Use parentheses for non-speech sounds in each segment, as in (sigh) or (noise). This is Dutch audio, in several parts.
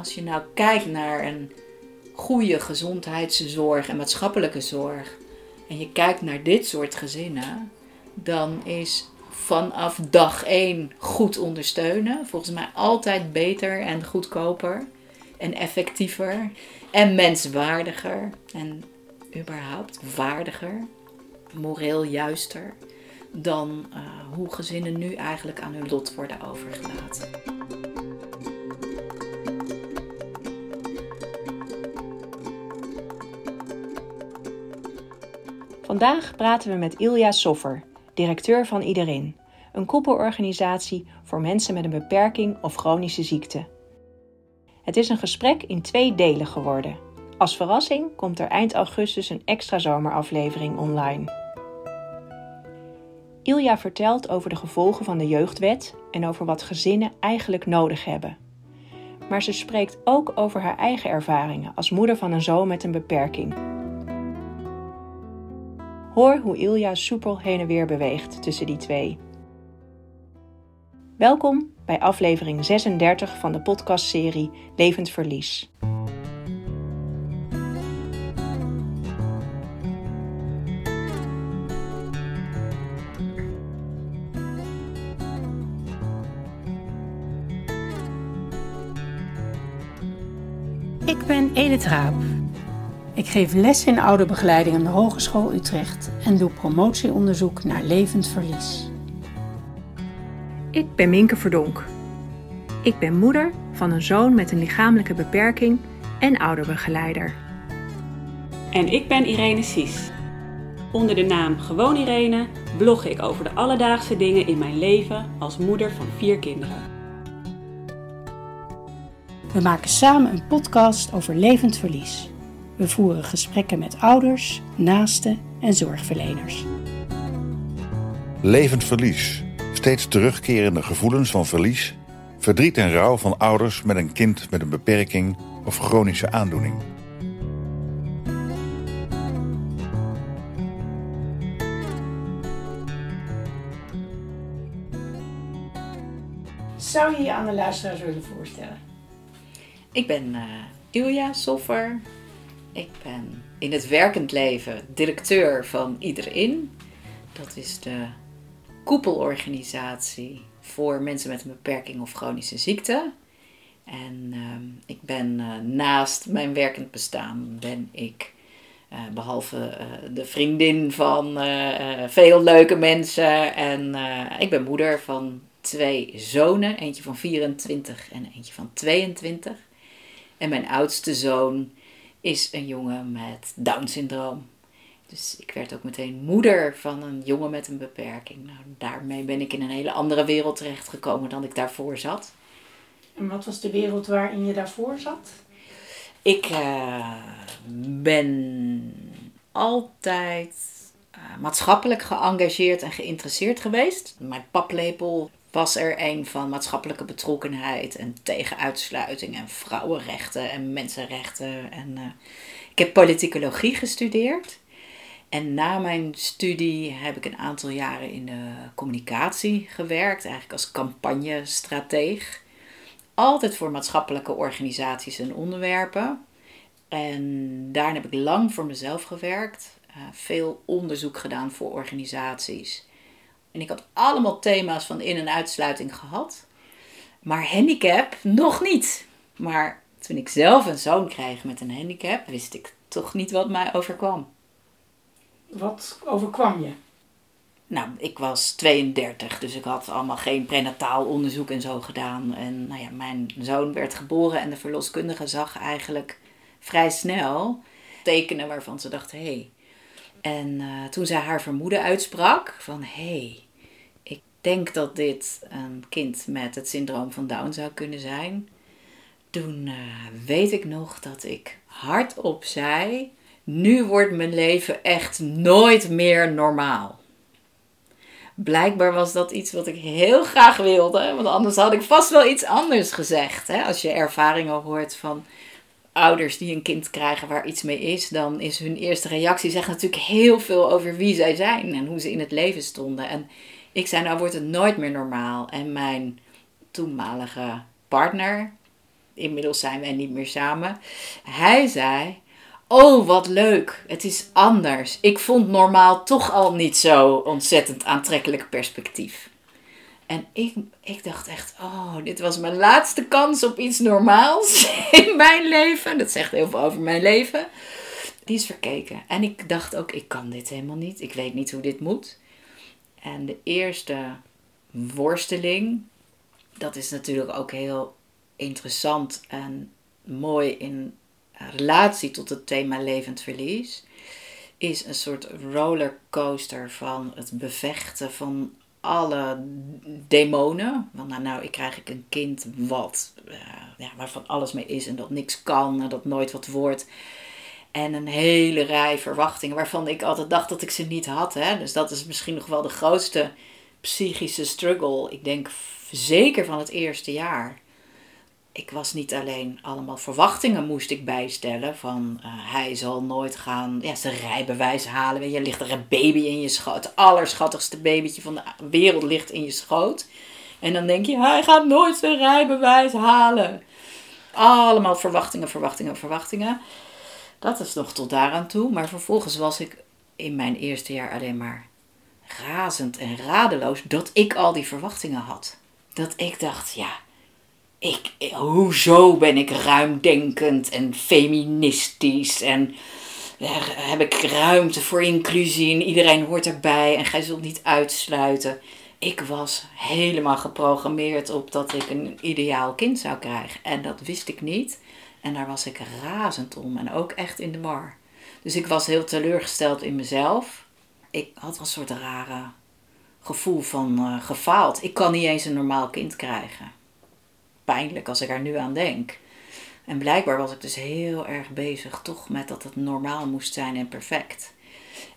als je nou kijkt naar een goede gezondheidszorg en maatschappelijke zorg, en je kijkt naar dit soort gezinnen, dan is vanaf dag één goed ondersteunen volgens mij altijd beter en goedkoper en effectiever en menswaardiger en überhaupt waardiger, moreel juister dan uh, hoe gezinnen nu eigenlijk aan hun lot worden overgelaten. Vandaag praten we met Ilja Soffer, directeur van Iedereen, een koepelorganisatie voor mensen met een beperking of chronische ziekte. Het is een gesprek in twee delen geworden. Als verrassing komt er eind augustus een extra zomeraflevering online. Ilja vertelt over de gevolgen van de jeugdwet en over wat gezinnen eigenlijk nodig hebben. Maar ze spreekt ook over haar eigen ervaringen als moeder van een zoon met een beperking. Hoor hoe Ilja soepel heen en weer beweegt tussen die twee. Welkom bij aflevering 36 van de podcastserie Levend Verlies. Ik ben Edith Raap. Ik geef les in ouderbegeleiding aan de Hogeschool Utrecht en doe promotieonderzoek naar levend verlies. Ik ben Minke Verdonk. Ik ben moeder van een zoon met een lichamelijke beperking en ouderbegeleider. En ik ben Irene Sies. Onder de naam Gewoon Irene blog ik over de alledaagse dingen in mijn leven als moeder van vier kinderen. We maken samen een podcast over levend verlies. We voeren gesprekken met ouders, naasten en zorgverleners. Levend verlies. Steeds terugkerende gevoelens van verlies, verdriet en rouw van ouders met een kind met een beperking of chronische aandoening. Zou je je aan de luisteraars willen voorstellen? Ik ben uh, Ilja Soffer. Ik ben in het werkend leven directeur van Iedereen. Dat is de koepelorganisatie voor mensen met een beperking of chronische ziekte. En uh, ik ben uh, naast mijn werkend bestaan ben ik uh, behalve de vriendin van veel leuke mensen en ik ben moeder van twee zonen, eentje van 24 en eentje van 22. En mijn oudste zoon is een jongen met Down syndroom. Dus ik werd ook meteen moeder van een jongen met een beperking. Nou, daarmee ben ik in een hele andere wereld terechtgekomen dan ik daarvoor zat. En wat was de wereld waarin je daarvoor zat? Ik uh, ben altijd uh, maatschappelijk geëngageerd en geïnteresseerd geweest. Mijn paplepel was er een van maatschappelijke betrokkenheid en tegen uitsluiting en vrouwenrechten en mensenrechten. En, uh, ik heb politicologie gestudeerd. En na mijn studie heb ik een aantal jaren in de communicatie gewerkt, eigenlijk als campagnestrateeg. Altijd voor maatschappelijke organisaties en onderwerpen. En daarna heb ik lang voor mezelf gewerkt, uh, veel onderzoek gedaan voor organisaties. En ik had allemaal thema's van in- en uitsluiting gehad. Maar handicap nog niet. Maar toen ik zelf een zoon kreeg met een handicap, wist ik toch niet wat mij overkwam. Wat overkwam je? Nou, ik was 32, dus ik had allemaal geen prenataal onderzoek en zo gedaan. En nou ja, mijn zoon werd geboren en de verloskundige zag eigenlijk vrij snel tekenen waarvan ze dacht: hé. Hey. En uh, toen zij haar vermoeden uitsprak van hé, hey, ik denk dat dit een kind met het syndroom van Down zou kunnen zijn. Toen uh, weet ik nog dat ik hardop zei: nu wordt mijn leven echt nooit meer normaal. Blijkbaar was dat iets wat ik heel graag wilde, want anders had ik vast wel iets anders gezegd. Hè? Als je ervaringen hoort van ouders die een kind krijgen waar iets mee is, dan is hun eerste reactie zegt natuurlijk heel veel over wie zij zijn en hoe ze in het leven stonden. En ik zei, nou wordt het nooit meer normaal. En mijn toenmalige partner, inmiddels zijn wij niet meer samen. Hij zei: Oh, wat leuk. Het is anders. Ik vond normaal toch al niet zo ontzettend aantrekkelijk perspectief. En ik, ik dacht echt, oh, dit was mijn laatste kans op iets normaals (laughs) in mijn leven. Dat zegt heel veel over mijn leven. Die is verkeken. En ik dacht ook, ik kan dit helemaal niet. Ik weet niet hoe dit moet. En de eerste worsteling, dat is natuurlijk ook heel interessant en mooi in relatie tot het thema levend verlies, is een soort rollercoaster van het bevechten van alle demonen. Want nou, nou ik krijg ik een kind wat, ja, waarvan alles mee is en dat niks kan en dat nooit wat wordt. En een hele rij verwachtingen waarvan ik altijd dacht dat ik ze niet had. Hè? Dus dat is misschien nog wel de grootste psychische struggle. Ik denk zeker van het eerste jaar ik was niet alleen allemaal verwachtingen moest ik bijstellen van uh, hij zal nooit gaan ja, zijn rijbewijs halen. Je ligt er een baby in je schoot. Het allerschattigste babytje van de wereld ligt in je schoot. En dan denk je, hij gaat nooit zijn rijbewijs halen. Allemaal verwachtingen, verwachtingen, verwachtingen. Dat is nog tot daaraan toe. Maar vervolgens was ik in mijn eerste jaar alleen maar razend en radeloos dat ik al die verwachtingen had. Dat ik dacht, ja, ik, hoezo ben ik ruimdenkend en feministisch en heb ik ruimte voor inclusie en iedereen hoort erbij en gij zult niet uitsluiten. Ik was helemaal geprogrammeerd op dat ik een ideaal kind zou krijgen en dat wist ik niet. En daar was ik razend om en ook echt in de war. Dus ik was heel teleurgesteld in mezelf. Ik had een soort rare gevoel van uh, gefaald. Ik kan niet eens een normaal kind krijgen pijnlijk als ik er nu aan denk. En blijkbaar was ik dus heel erg bezig toch met dat het normaal moest zijn en perfect.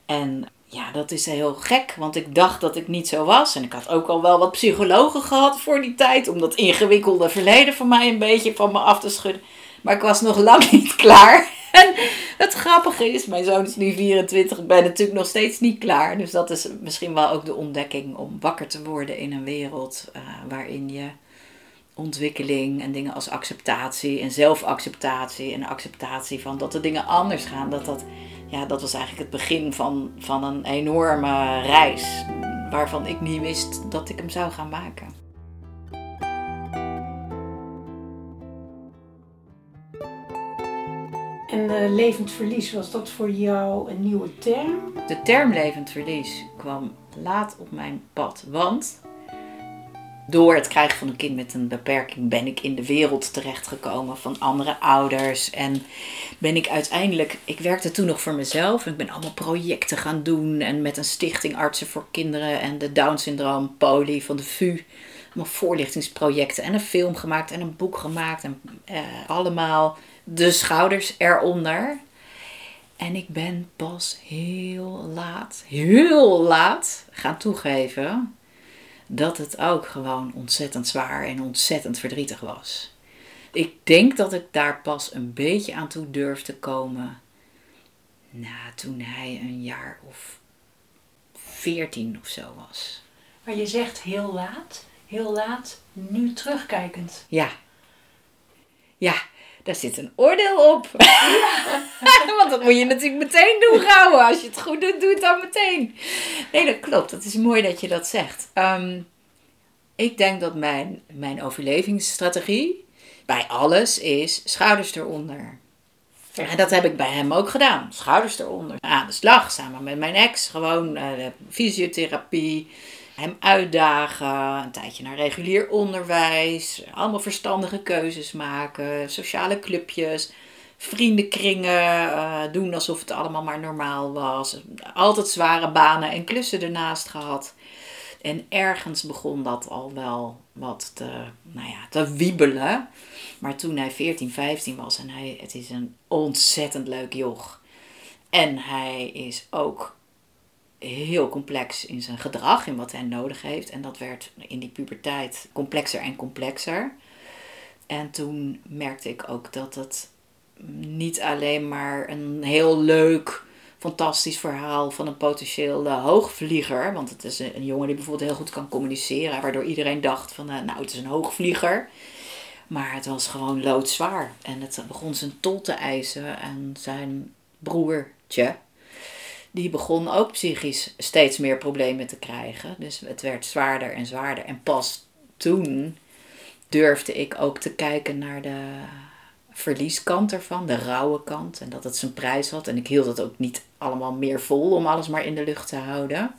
En ja, dat is heel gek, want ik dacht dat ik niet zo was. En ik had ook al wel wat psychologen gehad voor die tijd, om dat ingewikkelde verleden van mij een beetje van me af te schudden. Maar ik was nog lang (laughs) niet klaar. En het grappige is, mijn zoon is nu 24, ik ben natuurlijk nog steeds niet klaar. Dus dat is misschien wel ook de ontdekking om wakker te worden in een wereld uh, waarin je ontwikkeling en dingen als acceptatie en zelfacceptatie en acceptatie van dat de dingen anders gaan. Dat, dat, ja, dat was eigenlijk het begin van, van een enorme reis waarvan ik niet wist dat ik hem zou gaan maken. En uh, levend verlies, was dat voor jou een nieuwe term? De term levend verlies kwam laat op mijn pad. Want door het krijgen van een kind met een beperking ben ik in de wereld terechtgekomen van andere ouders. En ben ik uiteindelijk, ik werkte toen nog voor mezelf en ik ben allemaal projecten gaan doen. En met een stichting Artsen voor Kinderen en de Down Syndroom Poli van de VU. Allemaal voorlichtingsprojecten en een film gemaakt en een boek gemaakt. En eh, allemaal de schouders eronder. En ik ben pas heel laat, heel laat gaan toegeven dat het ook gewoon ontzettend zwaar en ontzettend verdrietig was. Ik denk dat ik daar pas een beetje aan toe durfde komen. Nou, toen hij een jaar of veertien of zo was. Maar je zegt heel laat, heel laat, nu terugkijkend. Ja. Ja, daar zit een oordeel op. Ja. (laughs) Want dat moet je natuurlijk meteen doen, gauw. Als je het goed doet, doe het dan meteen. Nee, dat klopt. Dat is mooi dat je dat zegt. Ehm, ik denk dat mijn, mijn overlevingsstrategie bij alles is schouders eronder. En dat heb ik bij hem ook gedaan. Schouders eronder. Aan de slag, samen met mijn ex. Gewoon uh, fysiotherapie hem uitdagen, een tijdje naar regulier onderwijs, allemaal verstandige keuzes maken, sociale clubjes, vriendenkringen, uh, doen alsof het allemaal maar normaal was. Altijd zware banen en klussen ernaast gehad. En ergens begon dat al wel wat te, nou ja, te wiebelen. Maar toen hij 14, 15 was en hij, het is een ontzettend leuk joch. En hij is ook heel complex in zijn gedrag, in wat hij nodig heeft. En dat werd in die puberteit complexer en complexer. En toen merkte ik ook dat het niet alleen maar een heel leuk, fantastisch verhaal van een potentieel hoogvlieger. Want het is een, jongen die bijvoorbeeld heel goed kan communiceren, waardoor iedereen dacht van eh, nou het is een hoogvlieger. Maar het was gewoon loodzwaar. En het begon zijn tol te eisen. En zijn broertje, die begon ook psychisch steeds meer problemen te krijgen. Dus het werd zwaarder en zwaarder. En pas toen durfde ik ook te kijken naar de verlieskant ervan, de rauwe kant. En dat het zijn prijs had. En ik hield het ook niet allemaal meer vol om alles maar in de lucht te houden.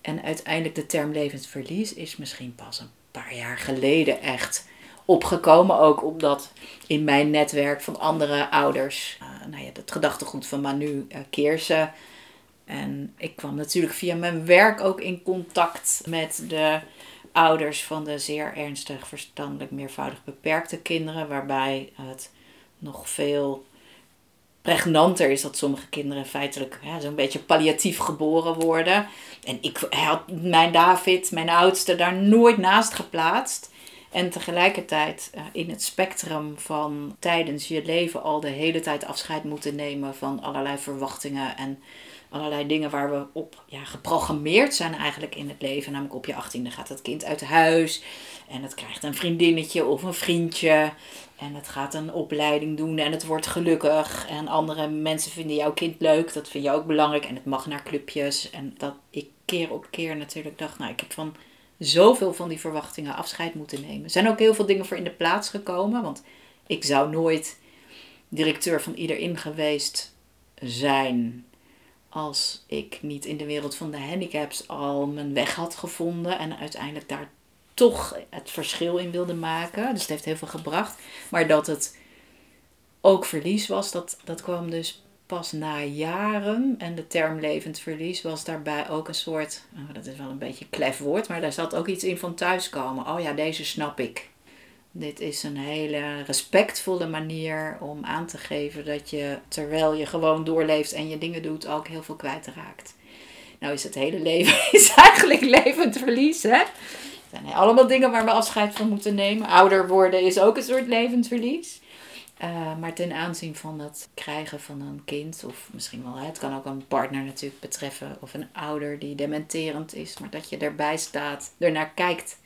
En uiteindelijk de term levensverlies is misschien pas een paar jaar geleden echt opgekomen. Ook omdat in mijn netwerk van andere ouders, uh, nou ja, het gedachtegoed van Manu uh, Keersen. En ik kwam natuurlijk via mijn werk ook in contact met de ouders van de zeer ernstig verstandelijk meervoudig beperkte kinderen. Waarbij het nog veel pregnanter is dat sommige kinderen feitelijk ja, zo'n beetje palliatief geboren worden. En ik had mijn David, mijn oudste, daar nooit naast geplaatst. En tegelijkertijd uh, in het spectrum van tijdens je leven al de hele tijd afscheid moeten nemen van allerlei verwachtingen en allerlei dingen waar we op ja, geprogrammeerd zijn eigenlijk in het leven. Namelijk op je achttiende gaat het kind uit huis en het krijgt een vriendinnetje of een vriendje. En het gaat een opleiding doen en het wordt gelukkig. En andere mensen vinden jouw kind leuk, dat vind je ook belangrijk. En het mag naar clubjes. En dat ik keer op keer natuurlijk dacht, nou ik heb van zoveel van die verwachtingen afscheid moeten nemen. Er zijn ook heel veel dingen voor in de plaats gekomen. Want ik zou nooit directeur van iedereen geweest zijn als ik niet in de wereld van de handicaps al mijn weg had gevonden en uiteindelijk daar toch het verschil in wilde maken. Dus het heeft heel veel gebracht. Maar dat het ook verlies was, dat, dat kwam dus pas na jaren. En de term levend verlies was daarbij ook een soort, oh, dat is wel een beetje klef woord, maar daar zat ook iets in van thuiskomen. Oh ja, deze snap ik. Dit is een hele respectvolle manier om aan te geven dat je, terwijl je gewoon doorleeft en je dingen doet, ook heel veel kwijtraakt. Nou is het hele leven (laughs) is eigenlijk levend verlies, hè? Het zijn allemaal dingen waar we afscheid van moeten nemen. Ouder worden is ook een soort levend verlies. Uh, maar ten aanzien van het krijgen van een kind, of misschien wel, het kan ook een partner natuurlijk betreffen, of een ouder die dementerend is, maar dat je erbij staat, ernaar kijkt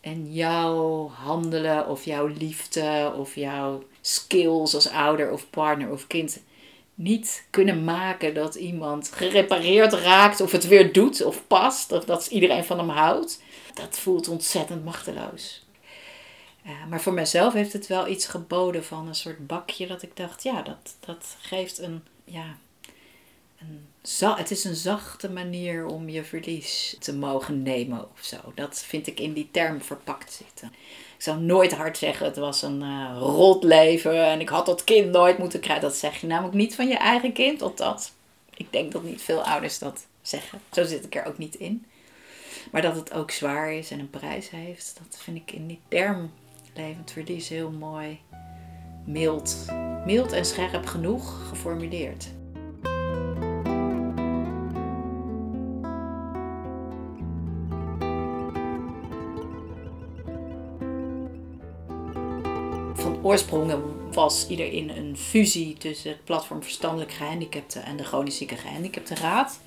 en jouw handelen of jouw liefde of jouw skills als ouder of partner of kind niet kunnen maken dat iemand gerepareerd raakt of het weer doet of past of dat iedereen van hem houdt. Dat voelt ontzettend machteloos. maar voor mezelf heeft het wel iets geboden van een soort bakje dat ik dacht, ja, dat, dat geeft een, ja, een het is een zachte manier om je verlies te mogen nemen of zo. Dat vind ik in die term verpakt zitten. Ik zou nooit hard zeggen, het was een uh, rot leven en ik had dat kind nooit moeten krijgen. Dat zeg je namelijk niet van je eigen kind, dat. Ik denk dat niet veel ouders dat zeggen. Zo zit ik er ook niet in. Maar dat het ook zwaar is en een prijs heeft, dat vind ik in die term levend verlies heel mooi, mild, mild en scherp genoeg geformuleerd. Oorsprong was iedereen een fusie tussen het platform Verstandelijk Gehandicapten en de Chronisch Zieke Gehandicaptenraad.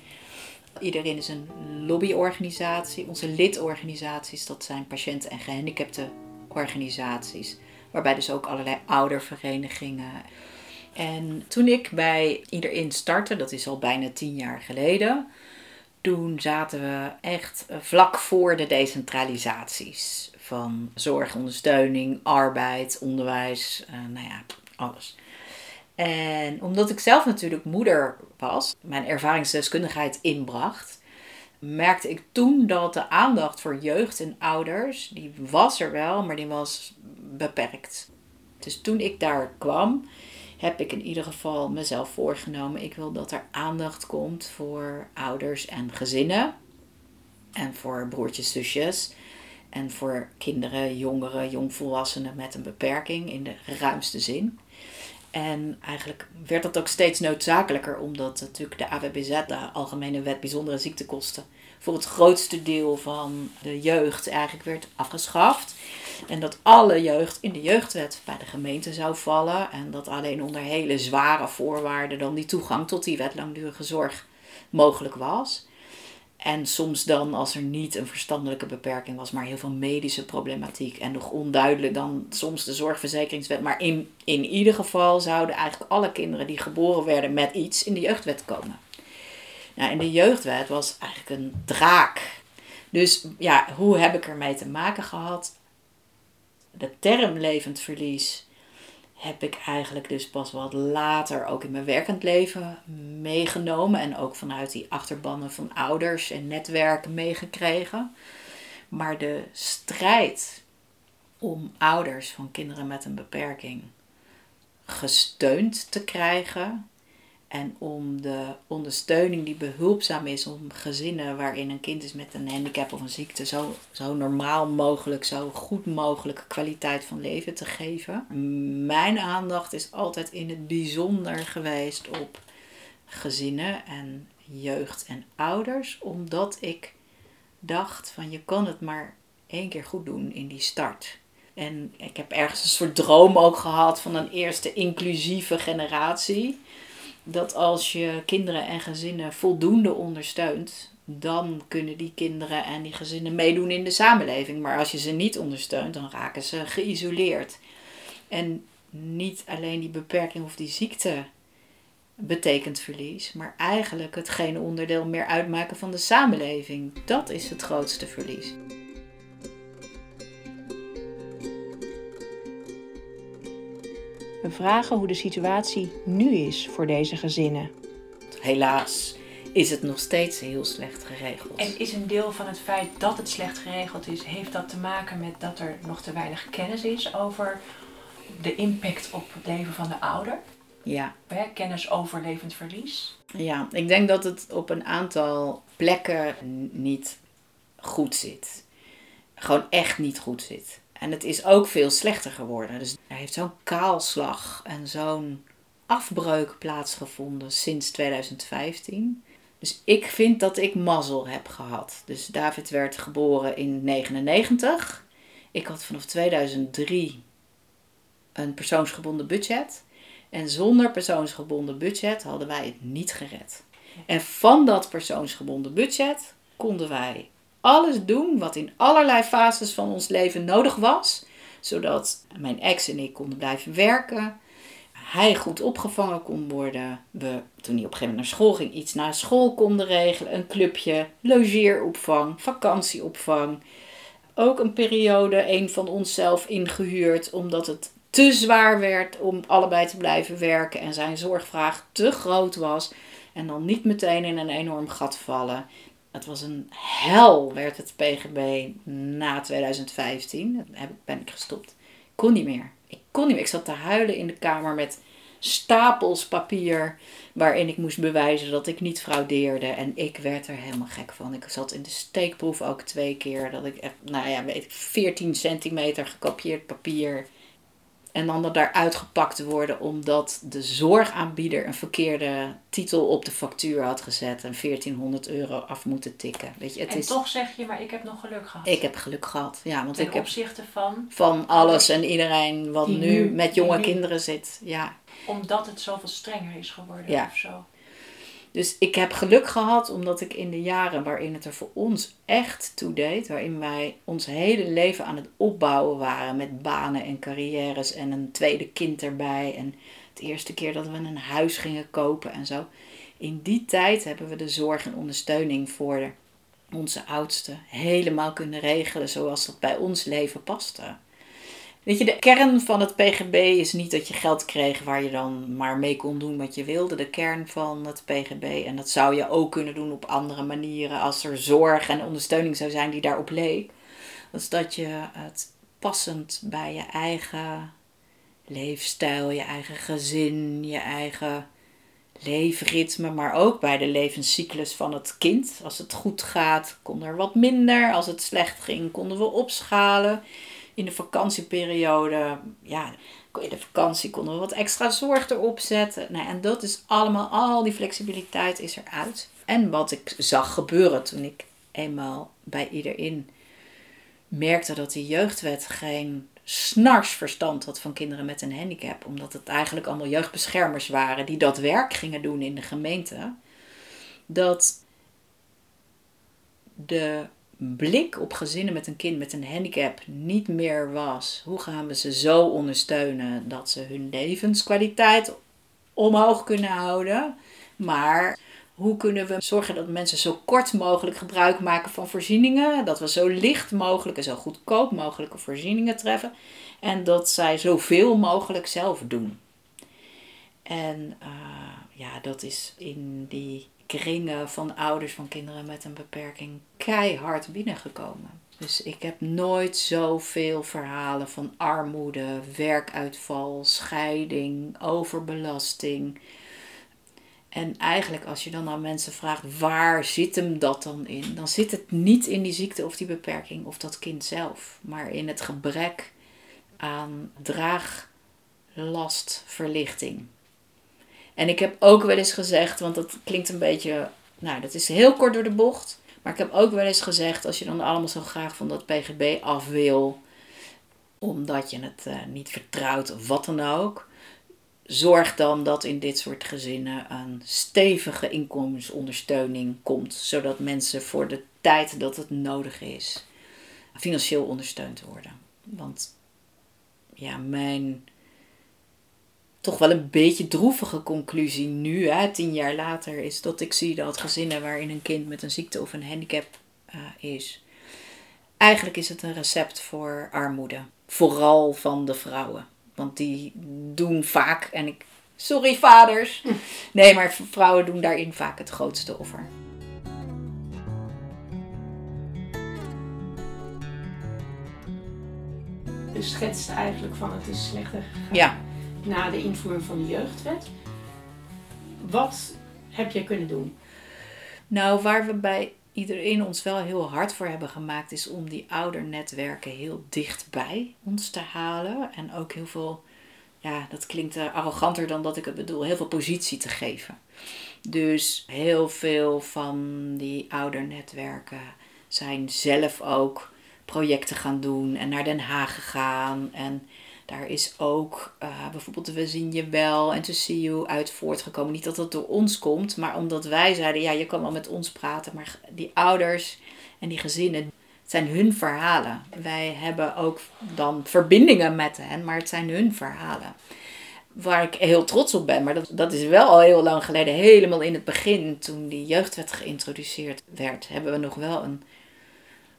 Iedereen is een lobbyorganisatie. Onze lidorganisaties, dat zijn patiënten- en gehandicaptenorganisaties. Waarbij dus ook allerlei ouderverenigingen. En toen ik bij iedereen startte, dat is al bijna tien jaar geleden. Toen zaten we echt vlak voor de decentralisaties van zorg, ondersteuning, arbeid, onderwijs, uh, nou ja, alles. En omdat ik zelf natuurlijk moeder was, mijn ervaringsdeskundigheid inbracht, merkte ik toen dat de aandacht voor jeugd en ouders, die was er wel, maar die was beperkt. Dus toen ik daar kwam, heb ik in ieder geval mezelf voorgenomen, ik wil dat er aandacht komt voor ouders en gezinnen en voor broertjes, zusjes. En voor kinderen, jongeren, jongvolwassenen met een beperking in de ruimste zin. En eigenlijk werd dat ook steeds noodzakelijker, omdat natuurlijk de AWBZ, de Algemene Wet Bijzondere Ziektekosten, voor het grootste deel van de jeugd eigenlijk werd afgeschaft. En dat alle jeugd in de jeugdwet bij de gemeente zou vallen. En dat alleen onder hele zware voorwaarden dan die toegang tot die wet langdurige zorg mogelijk was. En soms dan, als er niet een verstandelijke beperking was, maar heel veel medische problematiek. En nog onduidelijk dan soms de zorgverzekeringswet. Maar in, in ieder geval zouden eigenlijk alle kinderen die geboren werden met iets in de jeugdwet komen. Nou, in de jeugdwet was eigenlijk een draak. Dus ja, hoe heb ik ermee te maken gehad? De term levend verlies heb ik eigenlijk dus pas wat later ook in mijn werkend leven meegenomen. En ook vanuit die achterbannen van ouders en netwerken meegekregen. Maar de strijd om ouders van kinderen met een beperking gesteund te krijgen, en om de ondersteuning die behulpzaam is om gezinnen waarin een kind is met een handicap of een ziekte zo, zo normaal mogelijk, zo goed mogelijk kwaliteit van leven te geven. Mijn aandacht is altijd in het bijzonder geweest op gezinnen en jeugd en ouders, omdat ik dacht van je kan het maar één keer goed doen in die start. En ik heb ergens een soort droom ook gehad van een eerste inclusieve generatie dat als je kinderen en gezinnen voldoende ondersteunt, dan kunnen die kinderen en die gezinnen meedoen in de samenleving. Maar als je ze niet ondersteunt, dan raken ze geïsoleerd. En niet alleen die beperking of die ziekte betekent verlies, maar eigenlijk het geen onderdeel meer uitmaken van de samenleving. Dat is het grootste verlies. We vragen hoe de situatie nu is voor deze gezinnen. Helaas is het nog steeds heel slecht geregeld. En is een deel van het feit dat het slecht geregeld is, heeft dat te maken met dat er nog te weinig kennis is over de impact op het leven van de ouder? Ja. Kennis over levend verlies? Ja, ik denk dat het op een aantal plekken niet goed zit. Gewoon echt niet goed zit. En het is ook veel slechter geworden. Dus er heeft zo'n kaalslag en zo'n afbreuk plaatsgevonden sinds 2015. Dus ik vind dat ik mazzel heb gehad. Dus David werd geboren in 99. Ik had vanaf 2003 een persoonsgebonden budget. En zonder persoonsgebonden budget hadden wij het niet gered. En van dat persoonsgebonden budget konden wij alles doen wat in allerlei fases van ons leven nodig was, zodat mijn ex en ik konden blijven werken. Hij goed opgevangen kon worden. We, toen hij op een gegeven moment naar school ging, iets na school konden regelen. Een clubje, logeeropvang, vakantieopvang. Ook een periode, een van onszelf ingehuurd, omdat het te zwaar werd om allebei te blijven werken en zijn zorgvraag te groot was. En dan niet meteen in een enorm gat vallen. Het was een hel, werd het PGB na 2015. Daar ben ik gestopt. Ik kon niet meer. Ik kon niet meer. Ik zat te huilen in de kamer met stapels papier waarin ik moest bewijzen dat ik niet fraudeerde. En ik werd er helemaal gek van. Ik zat in de steekproef ook twee keer. Dat ik echt, nou ja, weet ik, 14 centimeter gekopieerd papier en dan dat daaruit gepakt worden omdat de zorgaanbieder een verkeerde titel op de factuur had gezet en 1400 euro af moeten tikken. Weet je, het en is, toch zeg je, maar ik heb nog geluk gehad. Ik heb geluk gehad, ja. Want Ten ik heb opzichte van? Van alles en iedereen wat nu, nu, met jonge kinderen zit, ja. Omdat het zoveel strenger is geworden ja. of zo. Dus ik heb geluk gehad omdat ik in de jaren waarin het er voor ons echt toe deed, waarin wij ons hele leven aan het opbouwen waren met banen en carrières en een tweede kind erbij en het eerste keer dat we een huis gingen kopen en zo. In die tijd hebben we de zorg en ondersteuning voor onze oudsten helemaal kunnen regelen zoals dat bij ons leven paste. Weet je, de kern van het PGB is niet dat je geld kreeg waar je dan maar mee kon doen wat je wilde. De kern van het PGB, en dat zou je ook kunnen doen op andere manieren als er zorg en ondersteuning zou zijn die daarop leek. Is dat je het passend bij je eigen leefstijl, je eigen gezin, je eigen leefritme, maar ook bij de levenscyclus van het kind. Als het goed gaat, kon er wat minder. Als het slecht ging, konden we opschalen in de vakantieperiode, ja, in de vakantie konden we wat extra zorg erop zetten. Nou, en dat is allemaal, al die flexibiliteit is eruit. En wat ik zag gebeuren toen ik eenmaal bij iedereen merkte dat die jeugdwet geen snars verstand had van kinderen met een handicap. Omdat het eigenlijk allemaal jeugdbeschermers waren die dat werk gingen doen in de gemeente. Dat de blik op gezinnen met een kind met een handicap niet meer was: hoe gaan we ze zo ondersteunen dat ze hun levenskwaliteit omhoog kunnen houden, maar hoe kunnen we zorgen dat mensen zo kort mogelijk gebruik maken van voorzieningen, dat we zo licht mogelijk en zo goedkoop mogelijke voorzieningen treffen en dat zij zoveel mogelijk zelf doen. En uh, ja, dat is in die kringen van ouders van kinderen met een beperking keihard binnengekomen. Dus ik heb nooit zoveel verhalen van armoede, werkuitval, scheiding, overbelasting. En eigenlijk als je dan aan mensen vraagt waar zit hem dat dan in, dan zit het niet in die ziekte of die beperking of dat kind zelf, maar in het gebrek aan draaglastverlichting. En ik heb ook wel eens gezegd, want dat klinkt een beetje, nou dat is heel kort door de bocht. Maar ik heb ook wel eens gezegd, als je dan allemaal zo graag van dat PGB af wil, omdat je het uh, niet vertrouwt of wat dan ook. Zorg dan dat in dit soort gezinnen een stevige inkomensondersteuning komt, zodat mensen voor de tijd dat het nodig is financieel ondersteund worden. Want ja, mijn toch wel een beetje droevige conclusie nu, hè, tien jaar later, is dat ik zie dat gezinnen waarin een kind met een ziekte of een handicap uh, is, eigenlijk is het een recept voor armoede. Vooral van de vrouwen. Want die doen vaak, en ik, sorry vaders, (laughs) nee, maar vrouwen doen daarin vaak het grootste offer. Dus schetst eigenlijk van het is slechter gegaan. Ja na de invoering van de jeugdwet. Wat heb jij kunnen doen? Nou, waar we bij iedereen ons wel heel hard voor hebben gemaakt, is om die oudernetwerken heel dichtbij ons te halen. En ook heel veel, ja, dat klinkt arroganter dan dat ik het bedoel, heel veel positie te geven. Dus heel veel van die oudernetwerken zijn zelf ook projecten gaan doen en naar Den Haag gegaan. En daar is ook uh, bijvoorbeeld We zien je wel en To See You uit voortgekomen. Niet dat dat door ons komt, maar omdat wij zeiden, ja, je kan wel met ons praten, maar die ouders en die gezinnen, het zijn hun verhalen. Wij hebben ook dan verbindingen met hen, maar het zijn hun verhalen. Waar ik heel trots op ben, maar dat, dat is wel al heel lang geleden, helemaal in het begin, toen die jeugdwet geïntroduceerd werd, hebben we nog wel een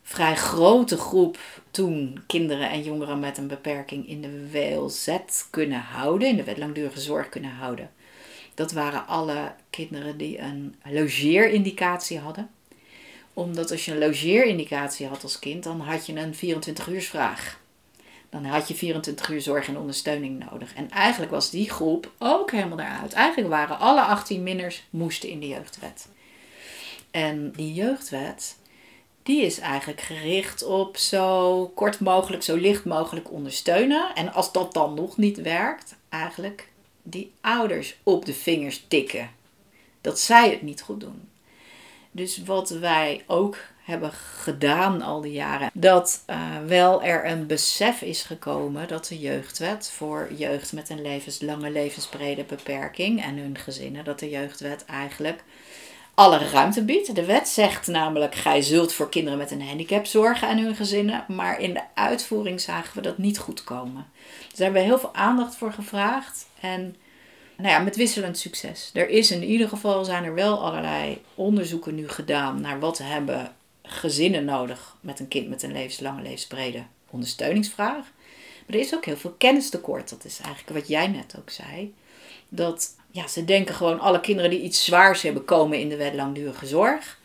vrij grote groep toen kinderen en jongeren met een beperking in de WLZ kunnen houden, in de wet langdurige zorg kunnen houden. Dat waren alle kinderen die een logeerindicatie hadden. Omdat als je een logeerindicatie had als kind, dan had je een 24-uursvraag. Dan had je 24 uur zorg en ondersteuning nodig. En eigenlijk was die groep ook helemaal daaruit. Eigenlijk waren alle 18 minners moesten in de jeugdwet. En die jeugdwet, die is eigenlijk gericht op zo kort mogelijk, zo licht mogelijk ondersteunen. En als dat dan nog niet werkt, eigenlijk die ouders op de vingers tikken. Dat zij het niet goed doen. Dus wat wij ook hebben gedaan al die jaren, dat uh, wel er een besef is gekomen dat de jeugdwet voor jeugd met een levenslange, levensbrede beperking en hun gezinnen, dat de jeugdwet eigenlijk alle ruimte biedt. De wet zegt namelijk: gij zult voor kinderen met een handicap zorgen en hun gezinnen. Maar in de uitvoering zagen we dat niet goed komen. Dus daar hebben we heel veel aandacht voor gevraagd. En nou ja, met wisselend succes. Er is in ieder geval zijn er wel allerlei onderzoeken nu gedaan naar wat hebben gezinnen nodig met een kind met een levenslange, levensbrede ondersteuningsvraag. Maar er is ook heel veel kennistekort. Dat is eigenlijk wat jij net ook zei. Dat ja, ze denken gewoon alle kinderen die iets zwaars hebben komen in de wet langdurige zorg.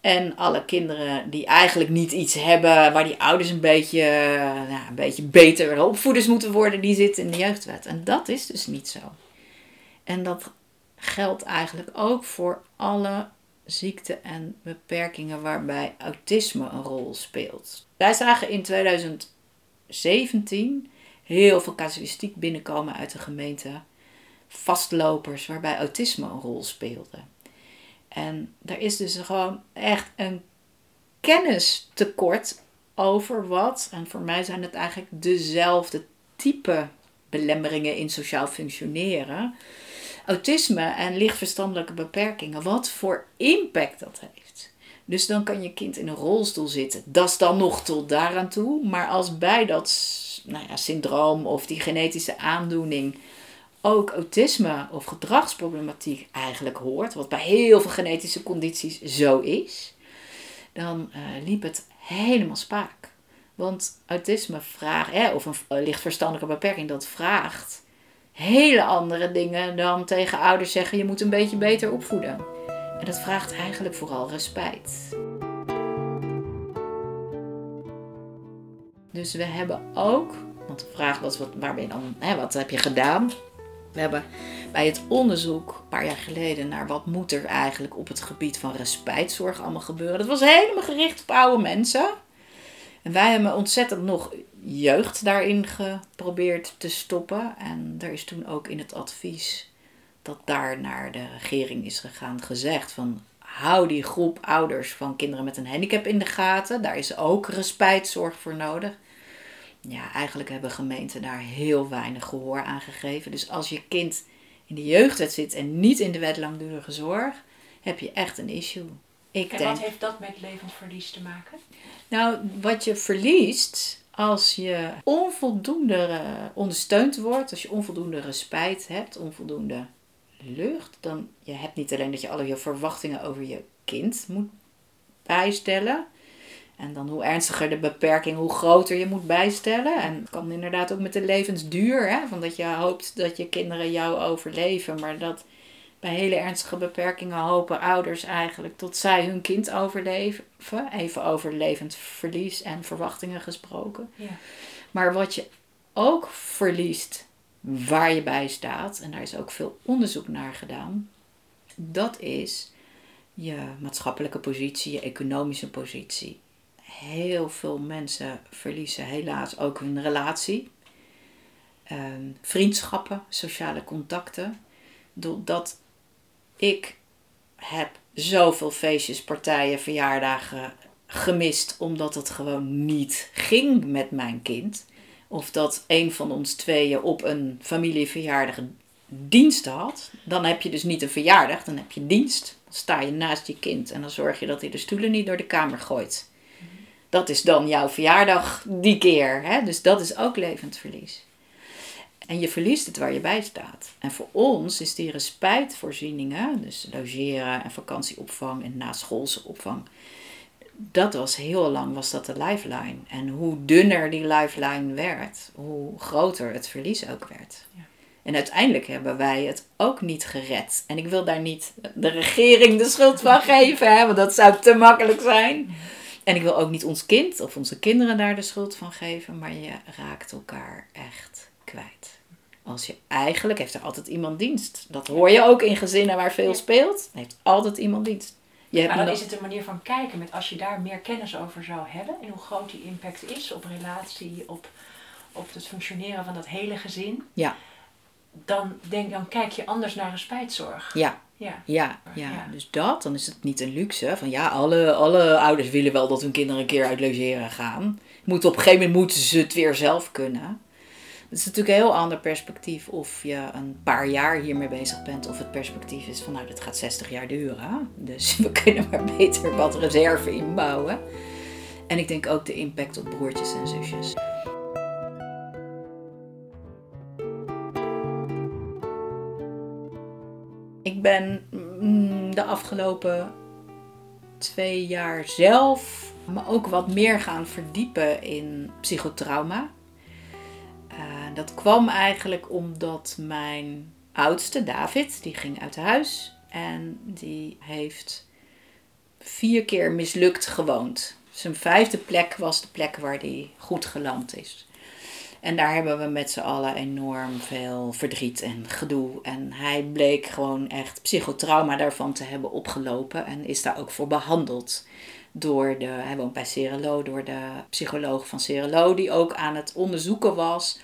En alle kinderen die eigenlijk niet iets hebben waar die ouders een beetje, een beetje beter opvoeders moeten worden, die zitten in de jeugdwet. En dat is dus niet zo. En dat geldt eigenlijk ook voor alle ziekten en beperkingen waarbij autisme een rol speelt. Wij zagen in 2017 heel veel casuïstiek binnenkomen uit de gemeente vastlopers waarbij autisme een rol speelde. En er is dus gewoon echt een kennistekort over wat, en voor mij zijn het eigenlijk dezelfde type belemmeringen in sociaal functioneren. Autisme en lichtverstandelijke beperkingen, wat voor impact dat heeft. Dus dan kan je kind in een rolstoel zitten. Dat is dan nog tot daaraan toe. Maar als bij dat nou ja, syndroom of die genetische aandoening ook autisme of gedragsproblematiek eigenlijk hoort, wat bij heel veel genetische condities zo is, dan uh, liep het helemaal spaak. Want autisme vraagt, of een lichtverstandelijke beperking, dat vraagt hele andere dingen dan tegen ouders zeggen: je moet een beetje beter opvoeden. En dat vraagt eigenlijk vooral respect. Dus we hebben ook, want de vraag was: wat, waar ben je dan, hè, wat heb je gedaan? We hebben bij het onderzoek een paar jaar geleden naar wat moet er eigenlijk op het gebied van respijtzorg allemaal gebeuren. Dat was helemaal gericht op oude mensen. En wij hebben ontzettend nog jeugd daarin geprobeerd te stoppen. En er is toen ook in het advies dat daar naar de regering is gegaan gezegd van hou die groep ouders van kinderen met een handicap in de gaten. Daar is ook respijtzorg voor nodig. Ja, eigenlijk hebben gemeenten daar heel weinig gehoor aan gegeven. Dus als je kind in de jeugdwet zit en niet in de wet langdurige zorg, heb je echt een issue. Ik en wat heeft dat met levensverlies te maken? Nou, wat je verliest als je onvoldoende ondersteund wordt, als je onvoldoende respijt hebt, onvoldoende lucht, dan je hebt niet alleen dat je alle je verwachtingen over je kind moet bijstellen. En dan hoe ernstiger de beperking, hoe groter je moet bijstellen. En het kan inderdaad ook met de levensduur. Hè? Van dat je hoopt dat je kinderen jou overleven. Maar dat bij hele ernstige beperkingen hopen ouders eigenlijk tot zij hun kind overleven. Even over levend verlies en verwachtingen gesproken. Ja. Maar wat je ook verliest waar je bij staat, en daar is ook veel onderzoek naar gedaan, dat is je maatschappelijke positie, je economische positie. Heel veel mensen verliezen helaas ook hun relatie, ehm, vriendschappen, sociale contacten, doordat ik heb zoveel feestjes, partijen, verjaardagen gemist omdat het gewoon niet ging met mijn kind. Of dat een van ons tweeën op een familieverjaardag dienst had. Dan heb je dus niet een verjaardag, dan heb je dienst. Dan sta je naast je kind en dan zorg je dat hij de stoelen niet door de kamer gooit. Dat is dan jouw verjaardag die keer. Hè? Dus dat is ook levend verlies. En je verliest het waar je bij staat. En voor ons is die respijtvoorzieningen, dus logeren en vakantieopvang en naschoolse opvang, dat was heel lang was dat de lifeline. En hoe dunner die lifeline werd, hoe groter het verlies ook werd. Ja. En uiteindelijk hebben wij het ook niet gered. En ik wil daar niet de regering de schuld van geven, hè, want dat zou te makkelijk zijn. En ik wil ook niet ons kind of onze kinderen daar de schuld van geven, maar je raakt elkaar echt kwijt. Als je eigenlijk heeft er altijd iemand dienst. Dat hoor je ook in gezinnen waar veel speelt. Heeft altijd iemand dienst. Je maar dan is het een manier van kijken met als je daar meer kennis over zou hebben en hoe groot die impact is op relatie, op, op het functioneren van dat hele gezin. Ja. Dan, denk, dan kijk je anders naar respijtzorg. Ja. Ja. Ja, ja. dus dat, dan is het niet een luxe. Van ja, alle, alle ouders willen wel dat hun kinderen een keer uit logeren gaan. Moet, op een gegeven moment moeten ze het weer zelf kunnen. Het is natuurlijk een heel ander perspectief of je een paar jaar hiermee bezig bent, of het perspectief is van nou, dit gaat 60 jaar duren. Dus (laughs) we kunnen maar beter wat reserve inbouwen. En ik denk ook de impact op broertjes en zusjes. Ik ben mm, de afgelopen twee jaar zelf me ook wat meer gaan verdiepen in psychotrauma dat kwam eigenlijk omdat mijn oudste, David, die ging uit huis en die heeft vier keer mislukt gewoond. Zijn vijfde plek was de plek waar hij goed geland is. En daar hebben we met z'n allen enorm veel verdriet en gedoe. En hij bleek gewoon echt psychotrauma daarvan te hebben opgelopen. En is daar ook voor behandeld. Door de, hij woont bij Cerelo, door de psycholoog van Cerelo, die ook aan het onderzoeken was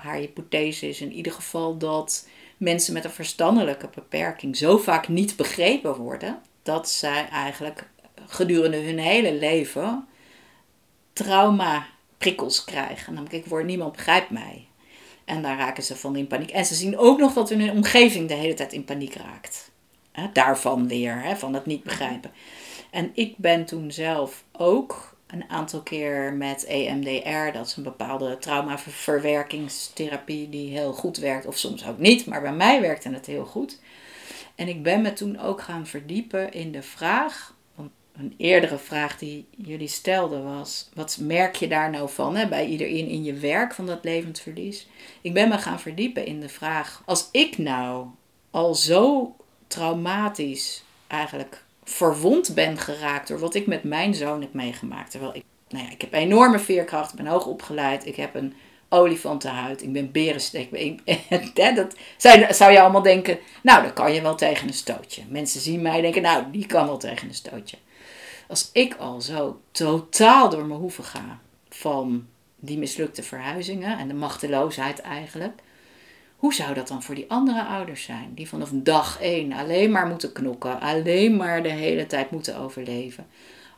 haar hypothese is in ieder geval dat mensen met een verstandelijke beperking zo vaak niet begrepen worden dat zij eigenlijk gedurende hun hele leven trauma prikkels krijgen. Namelijk, ik word niemand begrijpt mij. En daar raken ze van in paniek. En ze zien ook nog dat hun omgeving de hele tijd in paniek raakt. daarvan weer, van het niet begrijpen. En ik ben toen zelf ook een aantal keer met EMDR, dat is een bepaalde traumaverwerkingstherapie die heel goed werkt, of soms ook niet, maar bij mij werkte het heel goed. En ik ben me toen ook gaan verdiepen in de vraag, een eerdere vraag die jullie stelden was, wat merk je daar nou van hè, bij iedereen in je werk van dat levensverlies? Ik ben me gaan verdiepen in de vraag, als ik nou al zo traumatisch eigenlijk verwond ben geraakt door wat ik met mijn zoon heb meegemaakt. Terwijl ik, nou ja, ik heb enorme veerkracht, ik ben hoog opgeleid, ik heb een olifantenhuid, ik ben berensteek. (laughs) dat zou je allemaal denken, nou, dan kan je wel tegen een stootje. Mensen zien mij denken, nou, die kan wel tegen een stootje. Als ik al zo totaal door mijn hoeven ga van die mislukte verhuizingen en de machteloosheid eigenlijk, hoe zou dat dan voor die andere ouders zijn? Die vanaf dag één alleen maar moeten knokken, alleen maar de hele tijd moeten overleven.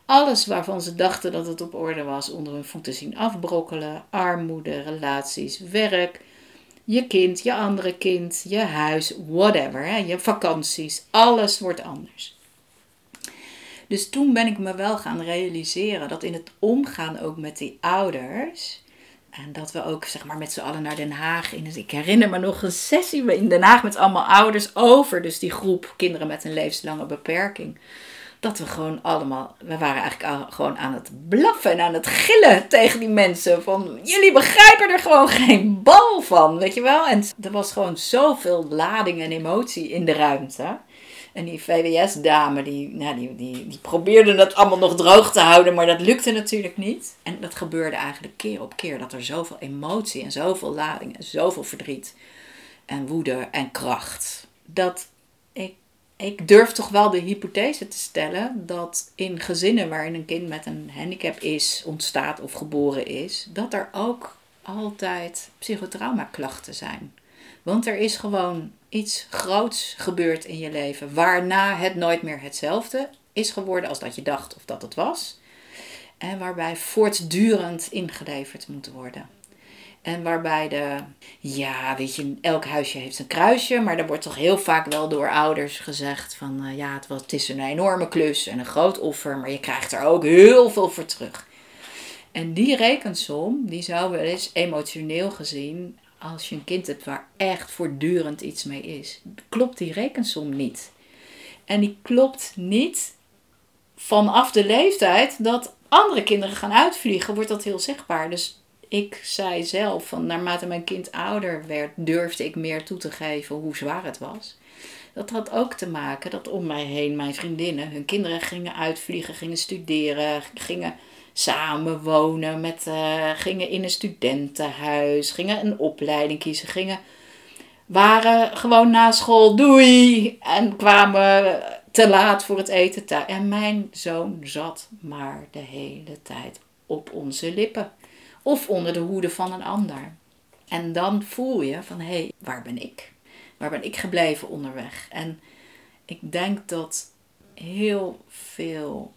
Alles waarvan ze dachten dat het op orde was, onder hun voeten zien afbrokkelen. Armoede, relaties, werk, je kind, je andere kind, je huis, whatever. Hè? Je vakanties, alles wordt anders. Dus toen ben ik me wel gaan realiseren dat in het omgaan ook met die ouders en dat we ook zeg maar, met z'n allen naar Den Haag. In, ik herinner me nog een sessie in Den Haag met allemaal ouders over. Dus die groep kinderen met een levenslange beperking. Dat we gewoon allemaal. We waren eigenlijk gewoon aan het blaffen en aan het gillen tegen die mensen. Van jullie begrijpen er gewoon geen bal van. Weet je wel? En er was gewoon zoveel lading en emotie in de ruimte. En die VWS-dame, die, nou, die, die, die probeerde dat allemaal nog droog te houden, maar dat lukte natuurlijk niet. En dat gebeurde eigenlijk keer op keer, dat er zoveel emotie en zoveel lading en zoveel verdriet en woede en kracht. Dat ik, ik durf toch wel de hypothese te stellen dat in gezinnen waarin een kind met een handicap is, ontstaat of geboren is, dat er ook altijd psychotraumaklachten zijn. Want er is gewoon iets groots gebeurd in je leven, waarna het nooit meer hetzelfde is geworden als dat je dacht of dat het was. En waarbij voortdurend ingeleverd moet worden. En waarbij de, ja, weet je, elk huisje heeft een kruisje, maar er wordt toch heel vaak wel door ouders gezegd van, uh, ja, het, was, het is een enorme klus en een groot offer, maar je krijgt er ook heel veel voor terug. En die rekensom, die zou wel eens emotioneel gezien als je een kind hebt waar echt voortdurend iets mee is, klopt die rekensom niet. En die klopt niet vanaf de leeftijd dat andere kinderen gaan uitvliegen, wordt dat heel zichtbaar. Dus ik zei zelf, van naarmate mijn kind ouder werd, durfde ik meer toe te geven hoe zwaar het was. Dat had ook te maken dat om mij heen mijn vriendinnen, hun kinderen gingen uitvliegen, gingen studeren, gingen samen wonen, met, uh, gingen in een studentenhuis, gingen een opleiding kiezen, gingen, waren gewoon na school doei en kwamen te laat voor het eten thuis. En mijn zoon zat maar de hele tijd op onze lippen of onder de hoede van een ander. En dan voel je van hé, hey, waar ben ik? Waar ben ik gebleven onderweg? En ik denk dat heel veel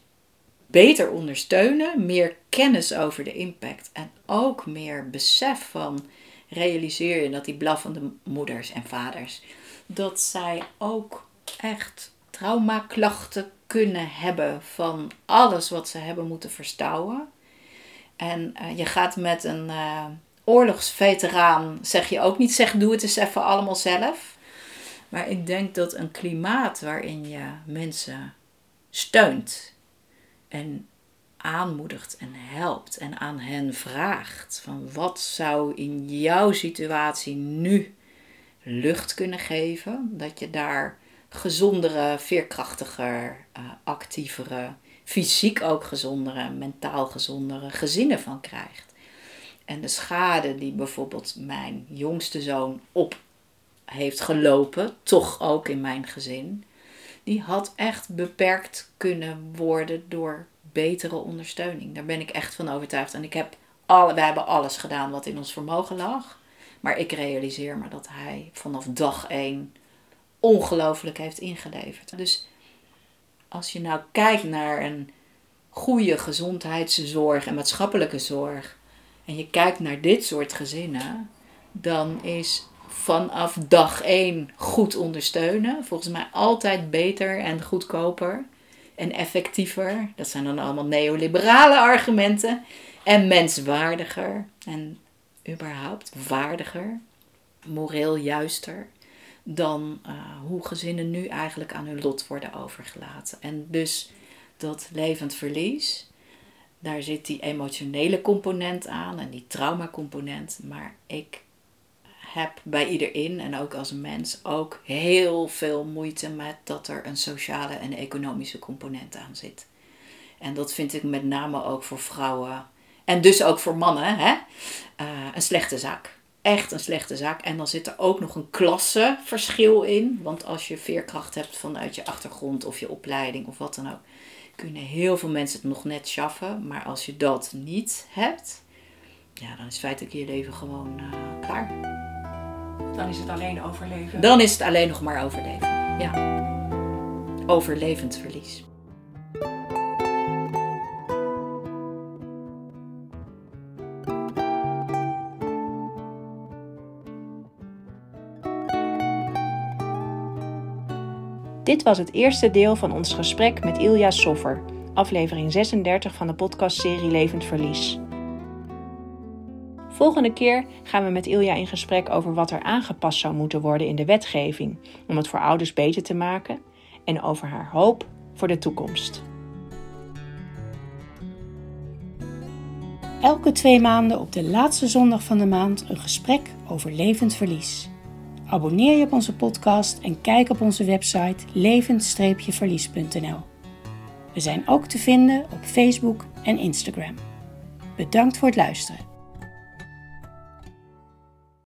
beter ondersteunen, meer kennis over de impact en ook meer besef van realiseer je dat die blaffende moeders en vaders, dat zij ook echt traumaklachten kunnen hebben van alles wat ze hebben moeten verstouwen. En uh, je gaat met een uh, oorlogsveteraan, zeg je ook niet, zeg doe het eens even allemaal zelf. Maar ik denk dat een klimaat waarin je mensen steunt en aanmoedigt en helpt en aan hen vraagt van wat zou in jouw situatie nu lucht kunnen geven, dat je daar gezondere, veerkrachtiger, uh, actievere, fysiek ook gezondere, mentaal gezondere gezinnen van krijgt. En de schade die bijvoorbeeld mijn jongste zoon op heeft gelopen, toch ook in mijn gezin, die had echt beperkt kunnen worden door betere ondersteuning. Daar ben ik echt van overtuigd. En ik heb alle, we hebben alles gedaan wat in ons vermogen lag. Maar ik realiseer me dat hij vanaf dag één ongelooflijk heeft ingeleverd. Dus als je nou kijkt naar een goede gezondheidszorg en maatschappelijke zorg. En je kijkt naar dit soort gezinnen. Dan is vanaf dag één goed ondersteunen. Volgens mij altijd beter en goedkoper. en effectiever. Dat zijn dan allemaal neoliberale argumenten. En menswaardiger en überhaupt waardiger, moreel juister dan uh, hoe gezinnen nu eigenlijk aan hun lot worden overgelaten. En dus dat levend verlies, daar zit die emotionele component aan en die traumacomponent. Maar ik heb bij iedereen en ook als mens ook heel veel moeite met dat er een sociale en economische component aan zit. En dat vind ik met name ook voor vrouwen en dus ook voor mannen hè? Uh, een slechte zaak. Echt een slechte zaak. En dan zit er ook nog een klasseverschil in. Want als je veerkracht hebt vanuit je achtergrond of je opleiding of wat dan ook, kunnen heel veel mensen het nog net schaffen. Maar als je dat niet hebt, ja, dan is feitelijk je leven gewoon uh, klaar. Dan is het alleen overleven. Dan is het alleen nog maar overleven. Ja. Overlevend verlies. Dit was het eerste deel van ons gesprek met Ilja Soffer, aflevering 36 van de podcastserie Levend Verlies. Volgende keer gaan we met Ilja in gesprek over wat er aangepast zou moeten worden in de wetgeving om het voor ouders beter te maken en over haar hoop voor de toekomst. Elke twee maanden op de laatste zondag van de maand een gesprek over levend verlies. Abonneer je op onze podcast en kijk op onze website levend-verlies.nl. We zijn ook te vinden op Facebook en Instagram. Bedankt voor het luisteren.